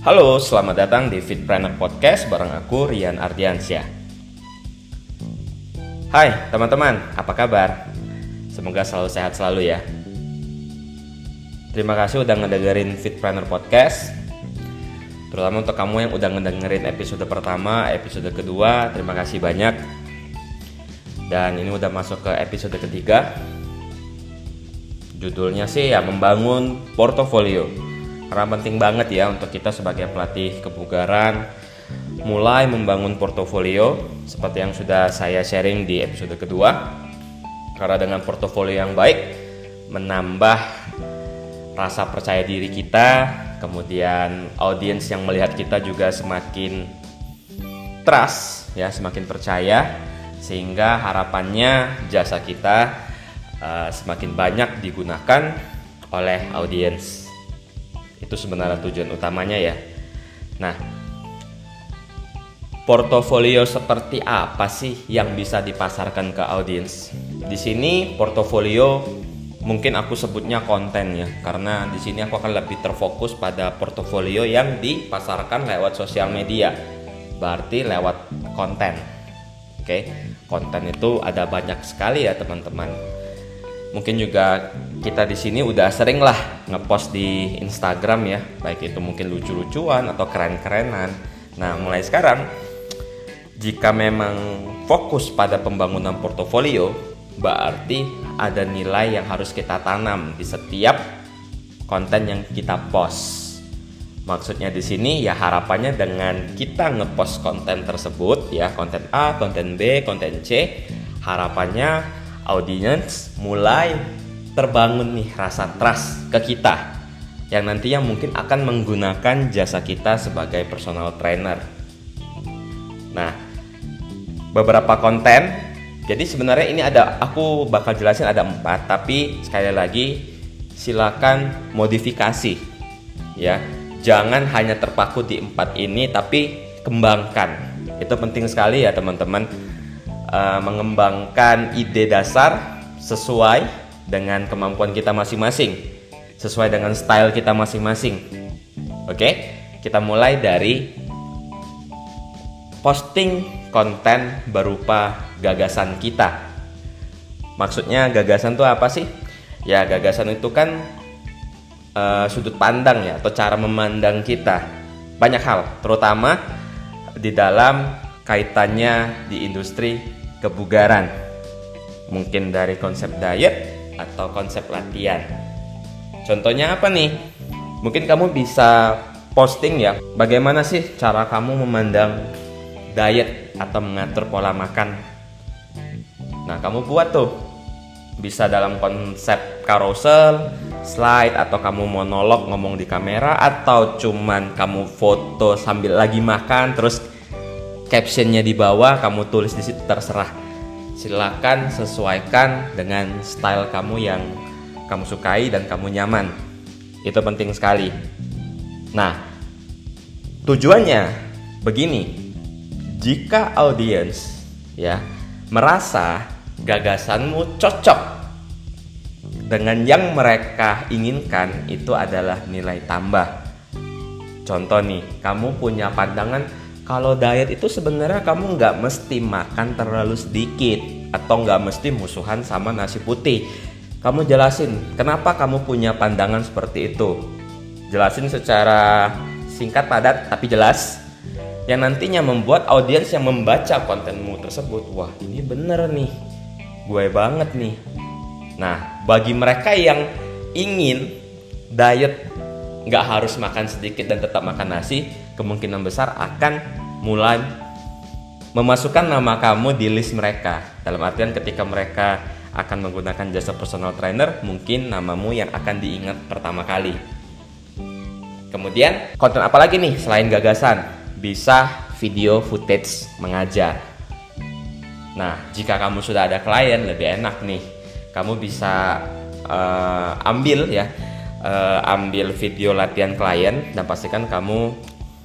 Halo, selamat datang di Fitpreneur Podcast bareng aku Rian Ardiansyah. Hai teman-teman, apa kabar? Semoga selalu sehat selalu ya. Terima kasih udah ngedengerin Fitpreneur Podcast. Terutama untuk kamu yang udah ngedengerin episode pertama, episode kedua, terima kasih banyak. Dan ini udah masuk ke episode ketiga. Judulnya sih ya membangun portofolio. Karena penting banget ya untuk kita sebagai pelatih kebugaran mulai membangun portofolio seperti yang sudah saya sharing di episode kedua. Karena dengan portofolio yang baik menambah rasa percaya diri kita, kemudian audiens yang melihat kita juga semakin trust ya, semakin percaya sehingga harapannya jasa kita uh, semakin banyak digunakan oleh audiens. Itu sebenarnya tujuan utamanya ya. Nah, portofolio seperti apa sih yang bisa dipasarkan ke audiens? Di sini portofolio mungkin aku sebutnya konten ya, karena di sini aku akan lebih terfokus pada portofolio yang dipasarkan lewat sosial media. Berarti lewat konten. Oke, konten itu ada banyak sekali ya teman-teman. Mungkin juga kita di sini udah sering lah ngepost di Instagram ya, baik itu mungkin lucu-lucuan atau keren-kerenan. Nah, mulai sekarang jika memang fokus pada pembangunan portofolio, berarti ada nilai yang harus kita tanam di setiap konten yang kita post. Maksudnya di sini ya harapannya dengan kita ngepost konten tersebut ya konten A, konten B, konten C, harapannya audience mulai terbangun nih rasa trust ke kita yang nantinya mungkin akan menggunakan jasa kita sebagai personal trainer. Nah, beberapa konten. Jadi sebenarnya ini ada aku bakal jelasin ada empat, tapi sekali lagi silakan modifikasi ya jangan hanya terpaku di empat ini tapi kembangkan itu penting sekali ya teman-teman uh, mengembangkan ide dasar sesuai dengan kemampuan kita masing-masing sesuai dengan style kita masing-masing. Oke kita mulai dari posting konten berupa gagasan kita. Maksudnya gagasan itu apa sih? Ya gagasan itu kan uh, sudut pandang ya atau cara memandang kita. Banyak hal terutama di dalam kaitannya di industri kebugaran. Mungkin dari konsep diet atau konsep latihan. Contohnya apa nih? Mungkin kamu bisa posting ya bagaimana sih cara kamu memandang diet atau mengatur pola makan? Nah kamu buat tuh. Bisa dalam konsep carousel slide atau kamu monolog ngomong di kamera atau cuman kamu foto sambil lagi makan terus captionnya di bawah kamu tulis di situ terserah. Silakan sesuaikan dengan style kamu yang kamu sukai dan kamu nyaman. Itu penting sekali. Nah tujuannya begini. Jika audiens ya merasa gagasanmu cocok dengan yang mereka inginkan itu adalah nilai tambah. Contoh nih, kamu punya pandangan kalau diet itu sebenarnya kamu nggak mesti makan terlalu sedikit atau nggak mesti musuhan sama nasi putih. Kamu jelasin kenapa kamu punya pandangan seperti itu. Jelasin secara singkat padat tapi jelas yang nantinya membuat audiens yang membaca kontenmu tersebut wah ini bener nih gue banget nih Nah, bagi mereka yang ingin diet nggak harus makan sedikit dan tetap makan nasi, kemungkinan besar akan mulai memasukkan nama kamu di list mereka. Dalam artian ketika mereka akan menggunakan jasa personal trainer, mungkin namamu yang akan diingat pertama kali. Kemudian, konten apa lagi nih selain gagasan? Bisa video footage mengajar. Nah, jika kamu sudah ada klien, lebih enak nih kamu bisa uh, ambil ya uh, ambil video latihan klien dan pastikan kamu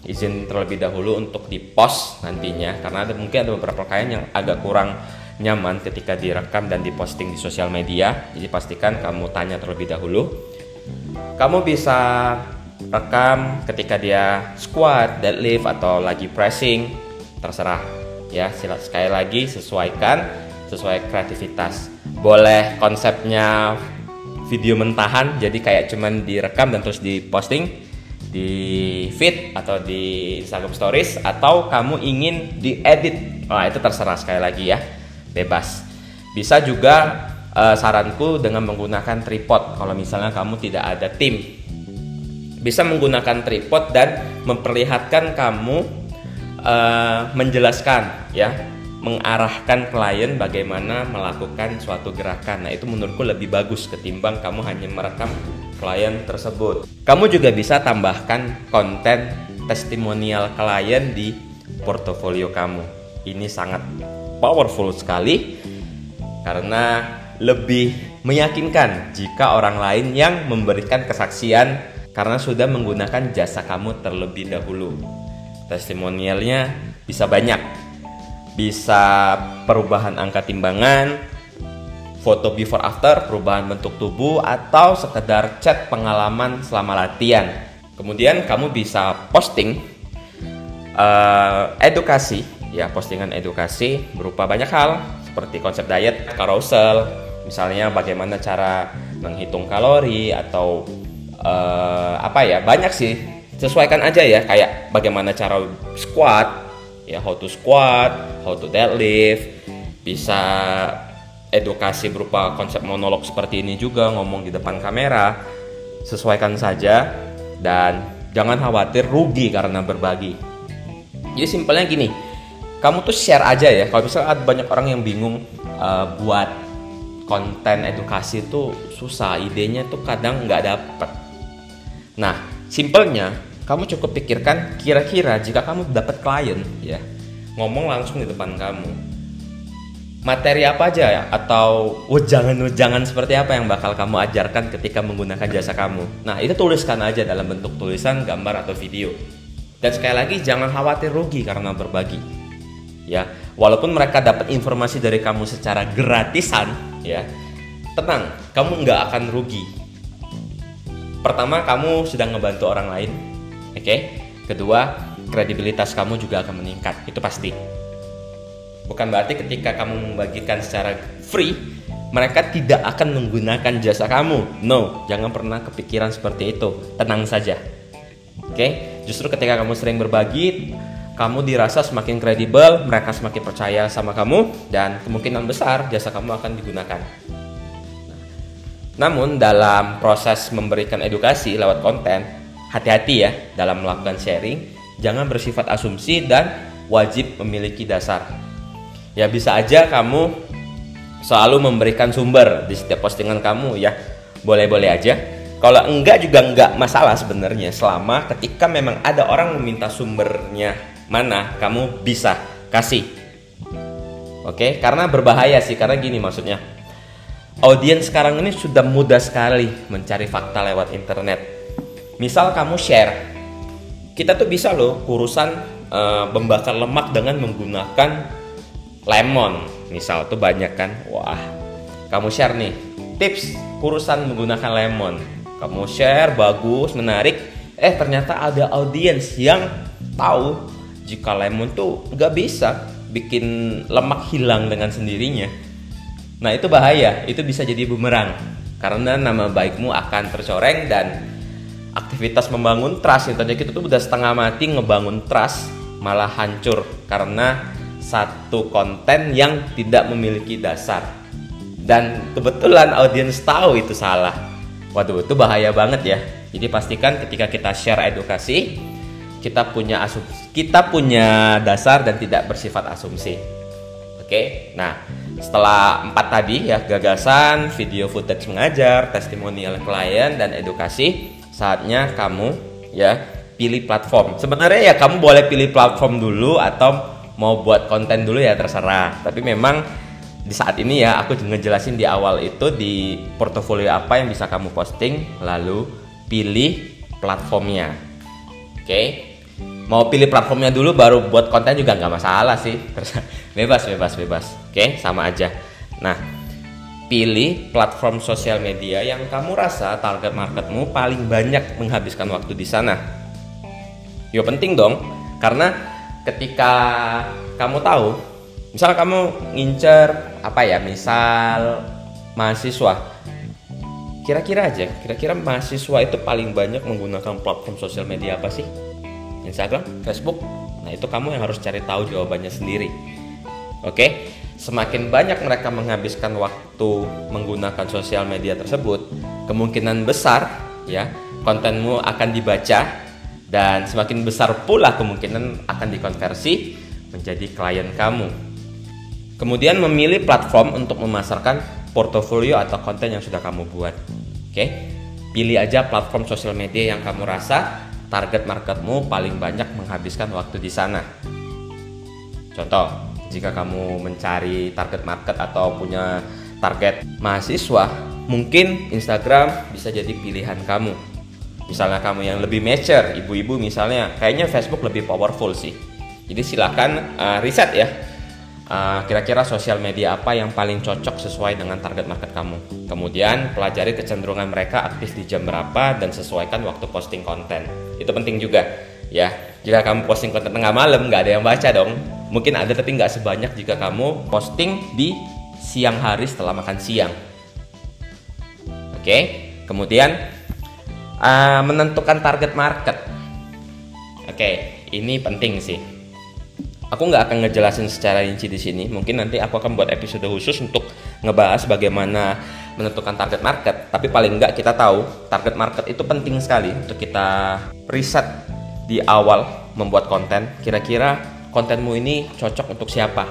izin terlebih dahulu untuk di post nantinya karena ada mungkin ada beberapa klien yang agak kurang nyaman ketika direkam dan diposting di sosial media jadi pastikan kamu tanya terlebih dahulu kamu bisa rekam ketika dia squat, deadlift atau lagi pressing, terserah ya. Sila sekali lagi sesuaikan sesuai kreativitas. Boleh konsepnya video mentahan jadi kayak cuman direkam dan terus diposting di feed atau di Instagram Stories atau kamu ingin diedit. Nah, itu terserah sekali lagi ya. Bebas. Bisa juga uh, saranku dengan menggunakan tripod kalau misalnya kamu tidak ada tim bisa menggunakan tripod dan memperlihatkan kamu uh, menjelaskan ya mengarahkan klien bagaimana melakukan suatu gerakan. Nah, itu menurutku lebih bagus ketimbang kamu hanya merekam klien tersebut. Kamu juga bisa tambahkan konten testimonial klien di portofolio kamu. Ini sangat powerful sekali karena lebih meyakinkan jika orang lain yang memberikan kesaksian karena sudah menggunakan jasa kamu terlebih dahulu. Testimonialnya bisa banyak, bisa perubahan angka timbangan, foto before after, perubahan bentuk tubuh, atau sekedar chat pengalaman selama latihan. Kemudian kamu bisa posting uh, edukasi, ya postingan edukasi berupa banyak hal seperti konsep diet, carousel, misalnya bagaimana cara menghitung kalori atau uh, apa ya banyak sih sesuaikan aja ya kayak bagaimana cara squat ya how to squat how to deadlift bisa edukasi berupa konsep monolog seperti ini juga ngomong di depan kamera sesuaikan saja dan jangan khawatir rugi karena berbagi. Jadi simpelnya gini kamu tuh share aja ya. Kalau misalnya ada banyak orang yang bingung uh, buat konten edukasi itu susah idenya tuh kadang nggak dapet. Nah, simpelnya kamu cukup pikirkan kira-kira jika kamu dapat klien ya, ngomong langsung di depan kamu. Materi apa aja ya atau wejangan-wejangan seperti apa yang bakal kamu ajarkan ketika menggunakan jasa kamu. Nah, itu tuliskan aja dalam bentuk tulisan, gambar atau video. Dan sekali lagi jangan khawatir rugi karena berbagi. Ya, walaupun mereka dapat informasi dari kamu secara gratisan, ya, tenang, kamu nggak akan rugi pertama kamu sedang ngebantu orang lain oke okay? kedua kredibilitas kamu juga akan meningkat itu pasti bukan berarti ketika kamu membagikan secara free mereka tidak akan menggunakan jasa kamu. No jangan pernah kepikiran seperti itu. Tenang saja. Oke? Okay? justru ketika kamu sering berbagi kamu dirasa semakin kredibel mereka semakin percaya sama kamu dan kemungkinan besar jasa kamu akan digunakan. Namun dalam proses memberikan edukasi lewat konten, hati-hati ya dalam melakukan sharing, jangan bersifat asumsi dan wajib memiliki dasar. Ya bisa aja kamu selalu memberikan sumber di setiap postingan kamu ya. Boleh-boleh aja. Kalau enggak juga enggak masalah sebenarnya selama ketika memang ada orang meminta sumbernya mana kamu bisa kasih. Oke, karena berbahaya sih karena gini maksudnya audiens sekarang ini sudah mudah sekali mencari fakta lewat internet. Misal kamu share, kita tuh bisa loh kurusan uh, membakar lemak dengan menggunakan lemon. Misal tuh banyak kan, wah, kamu share nih tips kurusan menggunakan lemon. Kamu share bagus, menarik. Eh ternyata ada audiens yang tahu jika lemon tuh nggak bisa bikin lemak hilang dengan sendirinya Nah itu bahaya, itu bisa jadi bumerang karena nama baikmu akan tercoreng dan aktivitas membangun trust yang tadinya kita tuh udah setengah mati ngebangun trust malah hancur karena satu konten yang tidak memiliki dasar. Dan kebetulan audiens tahu itu salah. Waduh itu bahaya banget ya. Jadi pastikan ketika kita share edukasi kita punya asumsi kita punya dasar dan tidak bersifat asumsi. Oke nah setelah empat tadi ya gagasan, video footage mengajar, testimonial klien dan edukasi, saatnya kamu ya pilih platform. Sebenarnya ya kamu boleh pilih platform dulu atau mau buat konten dulu ya terserah. Tapi memang di saat ini ya aku ngejelasin di awal itu di portofolio apa yang bisa kamu posting lalu pilih platformnya. Oke. Mau pilih platformnya dulu baru buat konten juga nggak masalah sih. bebas bebas bebas oke sama aja nah pilih platform sosial media yang kamu rasa target marketmu paling banyak menghabiskan waktu di sana. Yo penting dong, karena ketika kamu tahu, misal kamu ngincer apa ya, misal mahasiswa, kira-kira aja, kira-kira mahasiswa itu paling banyak menggunakan platform sosial media apa sih? Instagram, Facebook. Nah itu kamu yang harus cari tahu jawabannya sendiri. Oke, semakin banyak mereka menghabiskan waktu menggunakan sosial media tersebut, kemungkinan besar ya kontenmu akan dibaca dan semakin besar pula kemungkinan akan dikonversi menjadi klien kamu. Kemudian memilih platform untuk memasarkan portofolio atau konten yang sudah kamu buat. Oke, pilih aja platform sosial media yang kamu rasa target marketmu paling banyak menghabiskan waktu di sana. Contoh, jika kamu mencari target market atau punya target mahasiswa, mungkin Instagram bisa jadi pilihan kamu. Misalnya kamu yang lebih mature, ibu-ibu misalnya, kayaknya Facebook lebih powerful sih. Jadi silakan uh, riset ya. Uh, kira-kira sosial media apa yang paling cocok sesuai dengan target market kamu. Kemudian pelajari kecenderungan mereka aktif di jam berapa dan sesuaikan waktu posting konten. Itu penting juga ya. Jika kamu posting konten tengah malam nggak ada yang baca dong Mungkin ada tapi nggak sebanyak jika kamu posting di siang hari setelah makan siang. Oke, kemudian uh, menentukan target market. Oke, ini penting sih. Aku nggak akan ngejelasin secara rinci di sini. Mungkin nanti aku akan buat episode khusus untuk ngebahas bagaimana menentukan target market. Tapi paling nggak kita tahu target market itu penting sekali untuk kita riset di awal membuat konten. Kira-kira kontenmu ini cocok untuk siapa.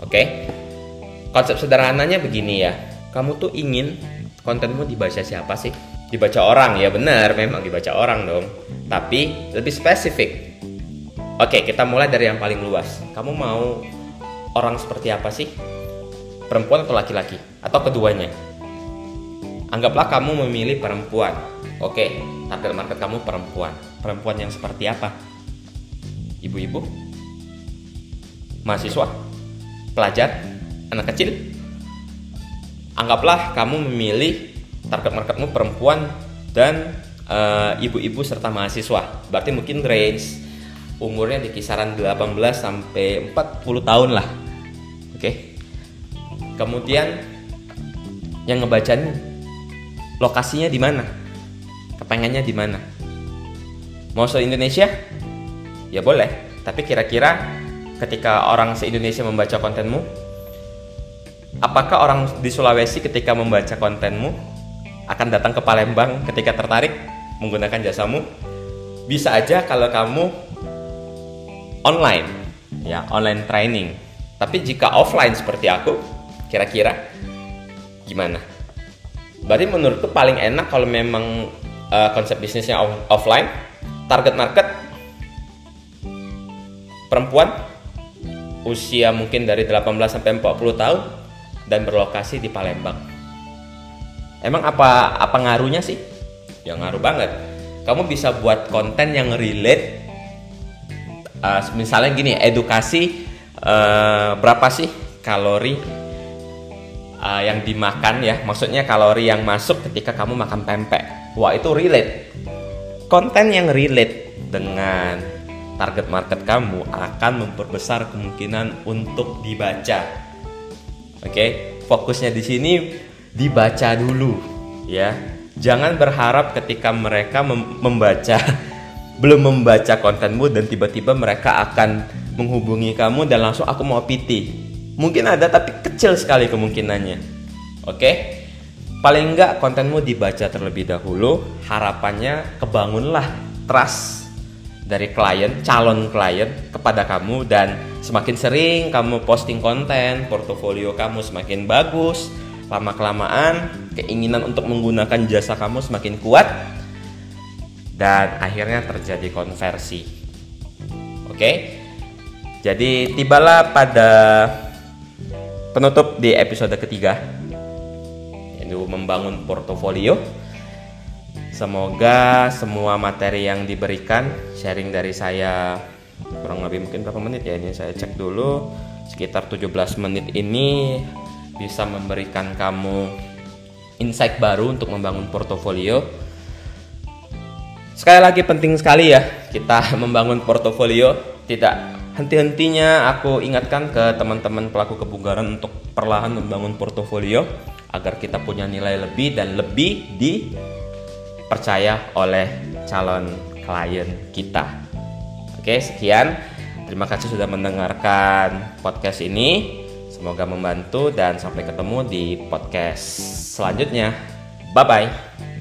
Oke, konsep sederhananya begini ya. Kamu tuh ingin kontenmu dibaca siapa sih? Dibaca orang ya benar, memang dibaca orang dong. Tapi lebih spesifik. Oke, kita mulai dari yang paling luas. Kamu mau orang seperti apa sih? Perempuan atau laki-laki? Atau keduanya? Anggaplah kamu memilih perempuan. Oke, target market kamu perempuan. Perempuan yang seperti apa? ibu-ibu, mahasiswa, pelajar, anak kecil. Anggaplah kamu memilih target marketmu perempuan dan uh, ibu-ibu serta mahasiswa. Berarti mungkin range umurnya di kisaran 18 sampai 40 tahun lah. Oke. Okay? Kemudian yang ngebacanya lokasinya di mana? Kepengennya di mana? Mau se Indonesia? ya boleh tapi kira-kira ketika orang se-Indonesia membaca kontenmu apakah orang di Sulawesi ketika membaca kontenmu akan datang ke Palembang ketika tertarik menggunakan jasamu. Bisa aja kalau kamu online ya online training. Tapi jika offline seperti aku kira-kira gimana? Berarti menurutku paling enak kalau memang uh, konsep bisnisnya offline target market perempuan usia mungkin dari 18 sampai 40 tahun dan berlokasi di Palembang. Emang apa apa ngaruhnya sih? Ya ngaruh banget. Kamu bisa buat konten yang relate uh, misalnya gini, edukasi uh, berapa sih kalori uh, yang dimakan ya? Maksudnya kalori yang masuk ketika kamu makan pempek. Wah, itu relate. Konten yang relate dengan target market kamu akan memperbesar kemungkinan untuk dibaca. Oke, fokusnya di sini dibaca dulu ya. Jangan berharap ketika mereka mem membaca belum membaca kontenmu dan tiba-tiba mereka akan menghubungi kamu dan langsung aku mau PT. Mungkin ada tapi kecil sekali kemungkinannya. Oke? Paling enggak kontenmu dibaca terlebih dahulu, harapannya kebangunlah trust dari klien, calon klien kepada kamu dan semakin sering kamu posting konten, portofolio kamu semakin bagus, lama-kelamaan keinginan untuk menggunakan jasa kamu semakin kuat dan akhirnya terjadi konversi. Oke. Jadi tibalah pada penutup di episode ketiga yaitu membangun portofolio Semoga semua materi yang diberikan sharing dari saya kurang lebih mungkin berapa menit ya ini saya cek dulu sekitar 17 menit ini bisa memberikan kamu insight baru untuk membangun portofolio. Sekali lagi penting sekali ya kita membangun portofolio. Tidak henti-hentinya aku ingatkan ke teman-teman pelaku kebugaran untuk perlahan membangun portofolio agar kita punya nilai lebih dan lebih dipercaya oleh calon klien kita. Oke, sekian. Terima kasih sudah mendengarkan podcast ini. Semoga membantu dan sampai ketemu di podcast selanjutnya. Bye bye.